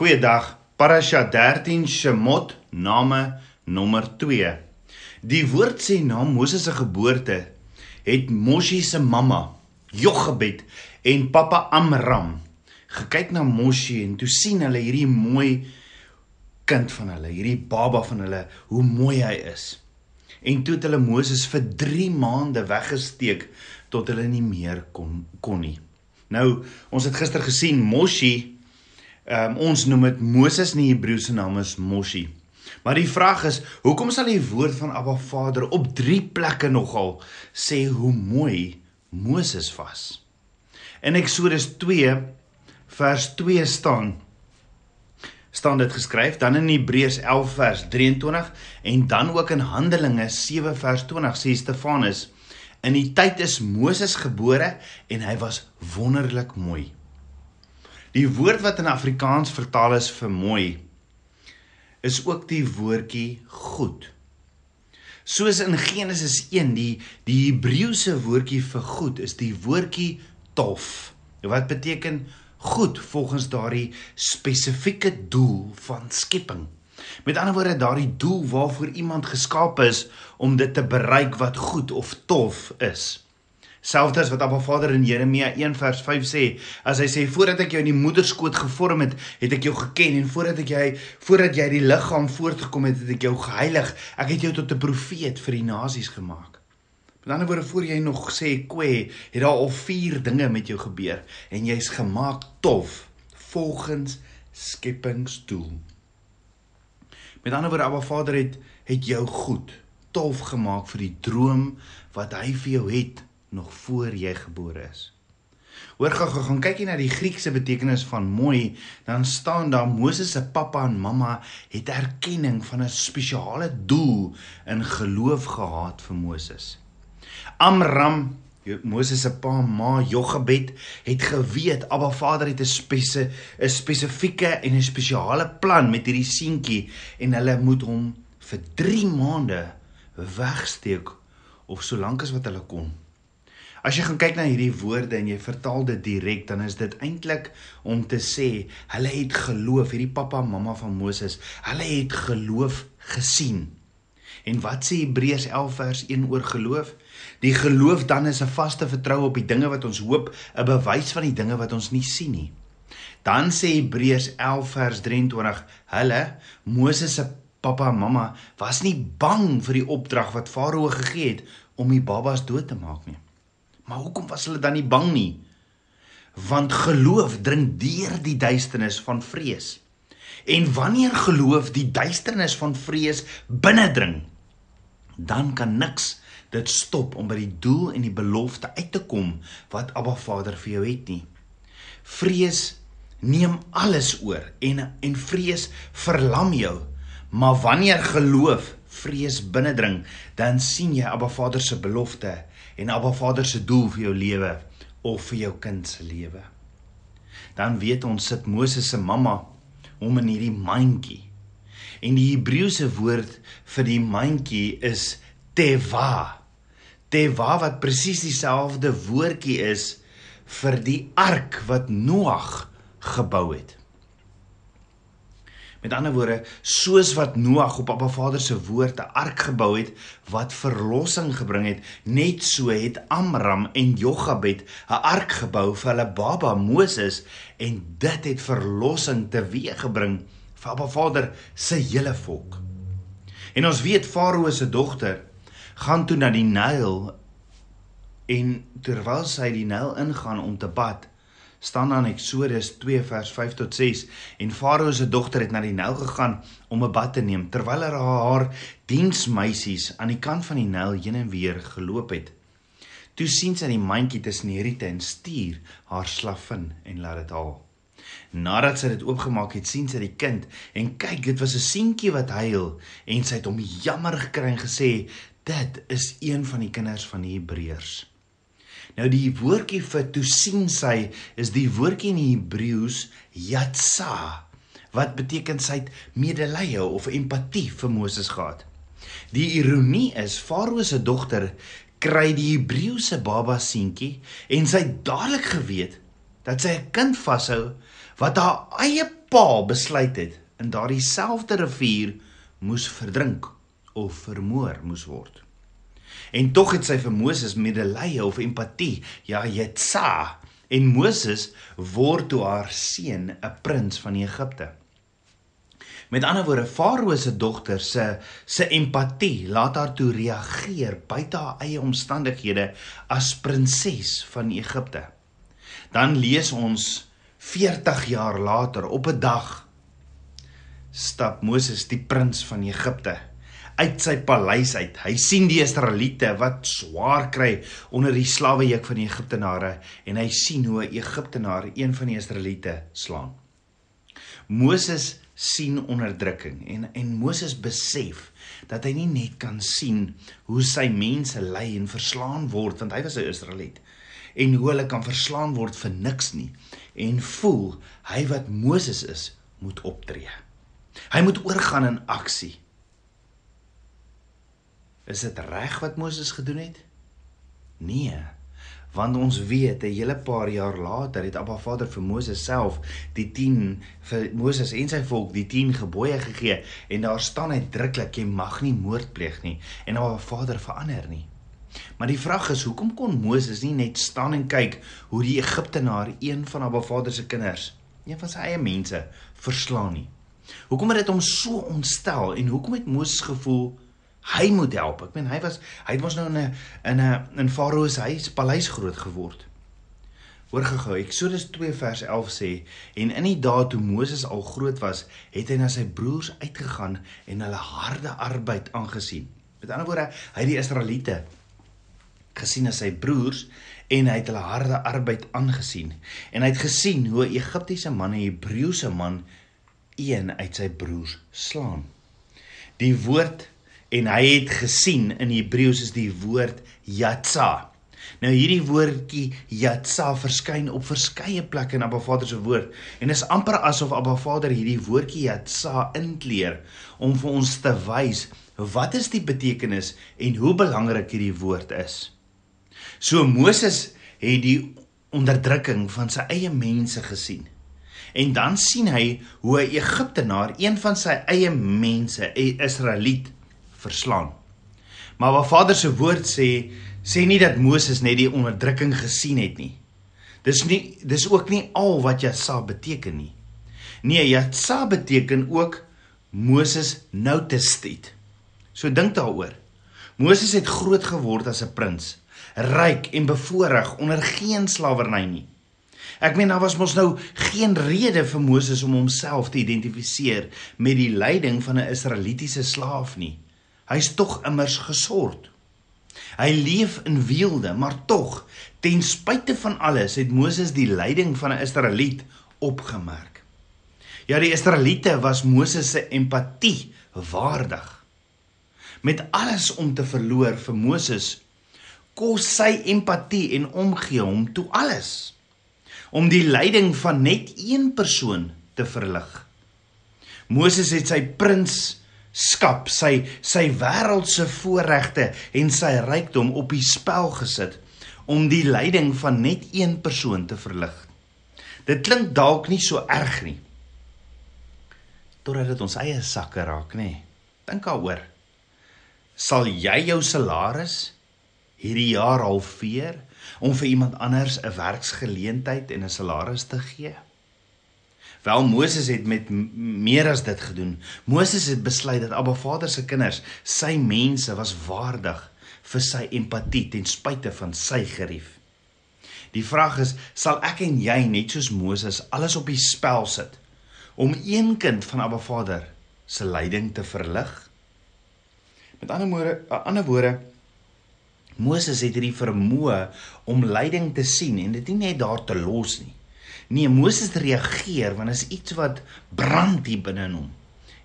Goeiedag. Parasha 13 Shemot name nommer 2. Die woord sê na Moses se geboorte het Moshe se mamma Jochebed en pappa Amram gekyk na Moshe en toe sien hulle hierdie mooi kind van hulle, hierdie baba van hulle, hoe mooi hy is. En toe het hulle Moses vir 3 maande weggesteek tot hulle nie meer kon kon nie. Nou, ons het gister gesien Moshe Um, ons noem dit Moses in die Hebreëse naam is Moshi. Maar die vraag is, hoekom sal die woord van Abba Vader op 3 plekke nogal sê hoe mooi Moses was? In Eksodus 2 vers 2 staan staan dit geskryf, dan in Hebreërs 11 vers 23 en dan ook in Handelinge 7 vers 20 sê Stefanus, in die tyd is Moses gebore en hy was wonderlik mooi. Die woord wat in Afrikaans vertaal is vir mooi is ook die woordjie goed. Soos in Genesis 1 die die Hebreëse woordjie vir goed is die woordjie tof. Wat beteken goed volgens daardie spesifieke doel van skepping. Met ander woorde daardie doel waarvoor iemand geskaap is om dit te bereik wat goed of tof is. Selfs wat Abba Vader in Jeremia 1 vers 5 sê, as hy sê voordat ek jou in die moederskoot gevorm het, het ek jou geken en voordat ek jy voordat jy die liggaam voortgekom het, het ek jou geheilig. Ek het jou tot 'n profeet vir die nasies gemaak. Met ander woorde, voor jy nog sê kwe, het daar al vier dinge met jou gebeur en jy's gemaak tof volgens skepingsdoel. Met ander woorde, Abba Vader het het jou goed, tof gemaak vir die droom wat hy vir jou het nog voor jy gebore is. Hoor gou gou gaan kyk jy na die Griekse betekenis van mooi, dan staan daar Moses se pappa en mamma het erkenning van 'n spesiale doel in geloof gehad vir Moses. Amram Moses se pa ma Jochebed het geweet Abba Vader het 'n spesifieke 'n spesifieke en 'n spesiale plan met hierdie seentjie en hulle moet hom vir 3 maande wegsteek of solank as wat hulle kon. As jy gaan kyk na hierdie woorde en jy vertaal dit direk, dan is dit eintlik om te sê hulle het geloof, hierdie pappa en mamma van Moses, hulle het geloof gesien. En wat sê Hebreërs 11 vers 1 oor geloof? Die geloof dan is 'n vaste vertroue op die dinge wat ons hoop, 'n bewys van die dinge wat ons nie sien nie. Dan sê Hebreërs 11 vers 23, hulle Moses se pappa en mamma was nie bang vir die opdrag wat Farao gegee het om die babas dood te maak nie. Maar hoekom was hulle dan nie bang nie? Want geloof dring deur die duisternis van vrees. En wanneer geloof die duisternis van vrees binnendring, dan kan niks dit stop om by die doel en die belofte uit te kom wat Abba Vader vir jou het nie. Vrees neem alles oor en en vrees verlam jou. Maar wanneer geloof vrees binnendring, dan sien jy Abba Vader se belofte en Abba Vader se doel vir jou lewe of vir jou kind se lewe. Dan weet ons sit Moses se mamma hom in hierdie mandjie. En die Hebreëse woord vir die mandjie is teva. Teva wat presies dieselfde woordjie is vir die ark wat Noag gebou het. Met ander woorde, soos wat Noag op Papa Vader se woord 'n ark gebou het wat verlossing gebring het, net so het Amram en Jochebed 'n ark gebou vir hulle baba Moses en dit het verlossing teweeggebring vir Papa Vader se hele volk. En ons weet Farao se dogter gaan toe na die Nyl en terwyl sy die Nyl ingaan om te bad, staan dan Eksodus 2 vers 5 tot 6 en Farao se dogter het na die Nyl gegaan om 'n bad te neem terwyl haar haar diensmeisies aan die kant van die Nyl heen en weer geloop het. Toe sien sy die mandjie tussen die riete en stuur haar slavin en laat dit haal. Nadat sy dit oopgemaak het, sien sy die kind en kyk, dit was 'n seentjie wat huil en sy het hom jammer gekry en gesê, "Dit is een van die kinders van die Hebreërs." Nou die woordjie vir toe sien sy is die woordjie in Hebreëus yatsa wat beteken sy het medelee of empatie vir Moses gehad. Die ironie is Farao se dogter kry die Hebreëse baba seentjie en sy het dadelik geweet dat sy 'n kind vashou wat haar eie pa besluit het in daardie selfde rivier moes verdrink of vermoor moes word. En tog het sy vir Moses medelee of empatie, ja, jetsa. En Moses word toe haar seun 'n prins van Egipte. Met ander woorde, Farao se dogter se se empatie laat haar toe reageer buite haar eie omstandighede as prinses van Egipte. Dan lees ons 40 jaar later op 'n dag stap Moses die prins van Egipte uit sy paleis uit. Hy sien die Israeliete wat swaar kry onder die slawejuk van die Egiptenare en hy sien hoe 'n Egiptenaar een van die Israeliete slaan. Moses sien onderdrukking en en Moses besef dat hy nie net kan sien hoe sy mense ly en verslaan word want hy was 'n Israeliet en hoe hulle kan verslaan word vir niks nie en voel hy wat Moses is moet optree. Hy moet oorgaan in aksie. Is dit reg wat Moses gedoen het? Nee want ons weet 'n hele paar jaar later het Abba Vader vir Moses self die 10 vir Moses en sy volk die 10 gebooie gegee en daar staan uitdruklik jy mag nie moord pleeg nie en Abba Vader verander nie. Maar die vraag is hoekom kon Moses nie net staan en kyk hoe die Egiptenaar een van Abba Vader se kinders, een van sy eie mense verslaan nie? Hoekom het dit hom so ontstel en hoekom het Moses gevoel Hy moet help. Ek meen hy was hy het mos nou in 'n in 'n in Farao se huis paleis groot geword. Hoor gehou, Eksodus 2 vers 11 sê en in die dae toe Moses al groot was, het hy na sy broers uitgegaan en hulle harde arbeid aangesien. Met ander woorde, hy het die Israeliete gesien as sy broers en hy het hulle harde arbeid aangesien en hy het gesien hoe 'n Egiptiese man 'n Hebreëse man een uit sy broers slaan. Die woord en hy het gesien in Hebreëus is die woord yatsa. Nou hierdie woordjie yatsa verskyn op verskeie plekke in Abba Vader se woord en is amper asof Abba Vader hierdie woordjie yatsa inkleer om vir ons te wys wat is die betekenis en hoe belangrik hierdie woord is. So Moses het die onderdrukking van sy eie mense gesien. En dan sien hy hoe 'n Egiptenaar, een van sy eie mense, 'n Israeliet, verslaan. Maar wat Vader se woord sê, sê nie dat Moses net die onderdrukking gesien het nie. Dis nie dis ook nie al wat Jasa beteken nie. Nee, Jasa beteken ook Moses noticed it. So dink daaroor. Moses het groot geword as 'n prins, ryk en bevoorreg onder geen slawerny nie. Ek meen daar was mos nou geen rede vir Moses om homself te identifiseer met die lyding van 'n Israelitiese slaaf nie. Hy's tog immers gesord. Hy leef in weelde, maar tog, ten spyte van alles, het Moses die lyding van 'n Israeliet opgemerk. Ja, die Israeliete was Moses se empatie waardig. Met alles om te verloor vir Moses, kos sy empatie en omgee hom toe alles om die lyding van net een persoon te verlig. Moses het sy prins skap, sy sy wêreldse voorregte en sy rykdom op die spel gesit om die lyding van net een persoon te verlig. Dit klink dalk nie so erg nie. Totdat dit ons eie sakke raak, nê. Dink daaroor. Sal jy jou salaris hierdie jaar halveer om vir iemand anders 'n werksgeleentheid en 'n salaris te gee? Wel Moses het met meer as dit gedoen. Moses het besluit dat Abba Vader se kinders, sy mense was waardig vir sy empatie ten spyte van sy gerief. Die vraag is, sal ek en jy net soos Moses alles op die spel sit om een kind van Abba Vader se lyding te verlig? Met ander woorde, ander woorde Moses het hierdie vermoë om lyding te sien en dit nie net daar te los nie. Nee, Moses reageer want is iets wat brand hier binne in hom.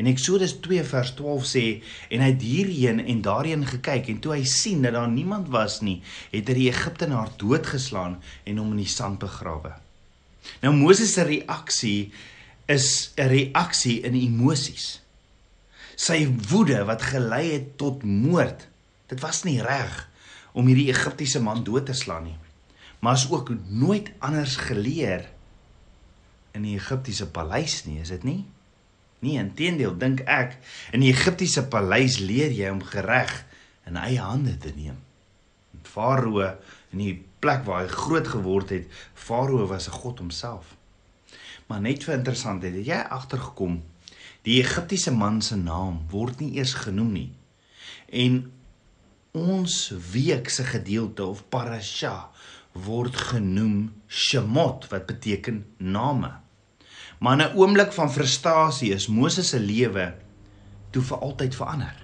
En Eksodus 2 vers 12 sê en hy het hierheen en daarheen gekyk en toe hy sien dat daar niemand was nie, het hy die Egiptenaar doodgeslaan en hom in die sand begrawe. Nou Moses se reaksie is 'n reaksie in emosies. Sy woede wat gelei het tot moord. Dit was nie reg om hierdie Egiptiese man dood te slaan nie. Maar is ook nooit anders geleer in die Egiptiese paleis nie, is dit nie? Nee, inteendeel dink ek, in die Egiptiese paleis leer jy om gereg in eie hande te neem. Farao in die plek waar hy groot geword het, Farao was 'n god homself. Maar net vir interessantheid, het jy agtergekom die Egiptiese man se naam word nie eers genoem nie. En ons week se gedeelte of parasha word genoem Shemot wat beteken name. Maar in 'n oomblik van frustrasie is Moses se lewe toe vir altyd verander.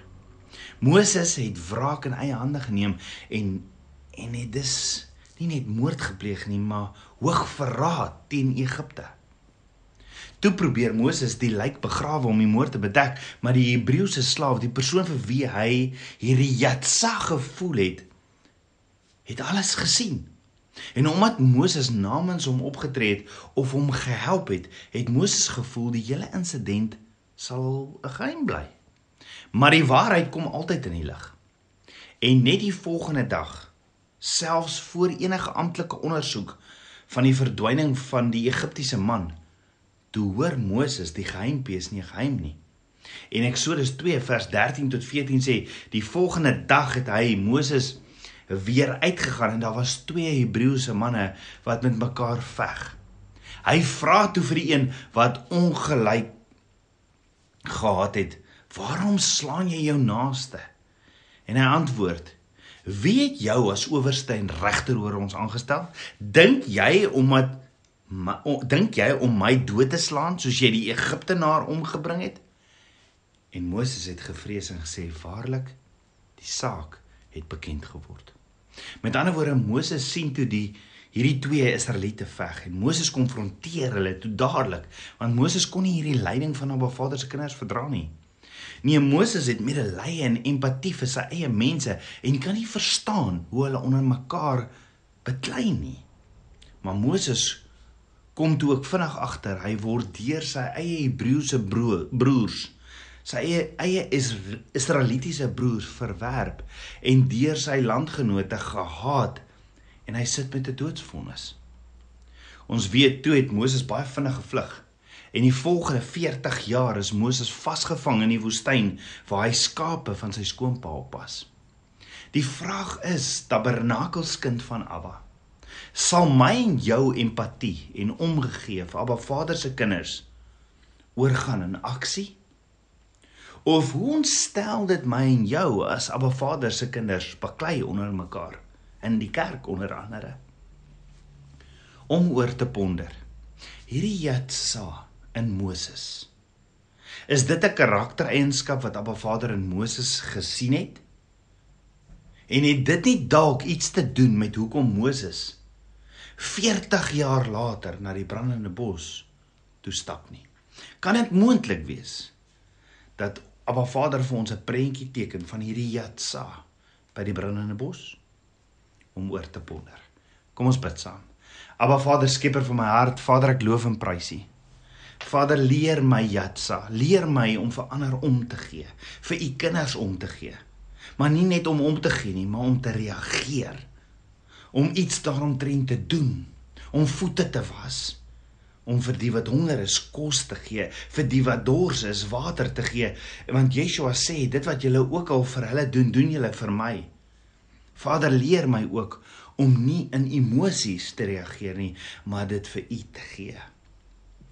Moses het wraak in eie hande geneem en en het dus nie net moord gepleeg nie, maar hoog verraad teen Egipte. Toe probeer Moses die lijk begrawe om die moord te bedek, maar die Hebreëse slaaf, die persoon vir wie hy hierdie jatsa gevoel het, het alles gesien. En omdat Moses namens hom opgetree het of hom gehelp het, het Moses gevoel die hele insident sal 'n geheim bly. Maar die waarheid kom altyd in die lig. En net die volgende dag, selfs voor enige amptelike ondersoek van die verdwyning van die Egiptiese man, toe hoor Moses die geheimpie is nie geheim nie. En Eksodus 2 vers 13 tot 14 sê, die volgende dag het hy Moses weer uitgegaan en daar was twee Hebreëse manne wat met mekaar veg. Hy vra toe vir die een wat ongelyk gehad het, "Waarom slaan jy jou naaste?" En hy antwoord, "Wie het jou as owerste en regter oor ons aangestel? Dink jy omdat dink jy om my dood te slaan soos jy die Egiptenaar omgebring het?" En Moses het gevrees en gesê, "Waarlik, die saak het bekend geword." Met ander woorde Moses sien toe die hierdie twee Israeliete veg en Moses konfronteer hulle toe dadelik want Moses kon nie hierdie lyding van Abba Vader se kinders verdra nie. Nee, Moses het medelee en empatie vir sy eie mense en kan nie verstaan hoe hulle onder mekaar beklei nie. Maar Moses kom toe ook vinnig agter hy word deur sy eie Hebreëse broers sy eie eie Israelitiese broers verwerp en deur sy landgenote gehaat en hy sit met 'n doodsvonnis. Ons weet toe het Moses baie vinnig gevlug en die volgende 40 jaar is Moses vasgevang in die woestyn waar hy skape van sy skoonpa oppas. Die vraag is, tabernakelskind van Abba, sal my en jou empatie en omgegee vir Abba Vader se kinders oorgaan in aksie Of hoe ontstel dit my en jou as Abba Vader se kinders baklei onder mekaar in die kerk onder andere? Om oor te ponder. Hierdie Jatsa in Moses. Is dit 'n karaktereienskap wat Abba Vader in Moses gesien het? En het dit nie dalk iets te doen met hoekom Moses 40 jaar later na die brandende bos toe stap nie? Kan dit moontlik wees dat Abba Vader vir ons 'n prentjie teken van hierdie Jatsa by die brandende bos om oor te ponder. Kom ons bid saam. Abba Vader, skieper van my hart, Vader, ek loof en prys U. Vader, leer my Jatsa, leer my om vir ander om te gee, vir U kinders om te gee. Maar nie net om om te gee nie, maar om te reageer. Om iets daaromtrent te doen, om voete te was om vir die wat honger is kos te gee, vir die wat dors is water te gee, want Yeshua sê dit wat julle ook al vir hulle doen, doen julle vir my. Vader leer my ook om nie in emosies te reageer nie, maar dit vir U te gee.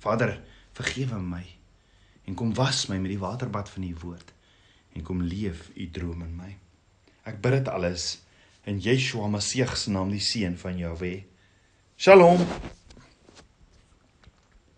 Vader, vergewe my en kom was my met die waterbad van U woord en kom leef U droom in my. Ek bid dit alles in Yeshua Messie se naam, die seun van Jahweh. Shalom.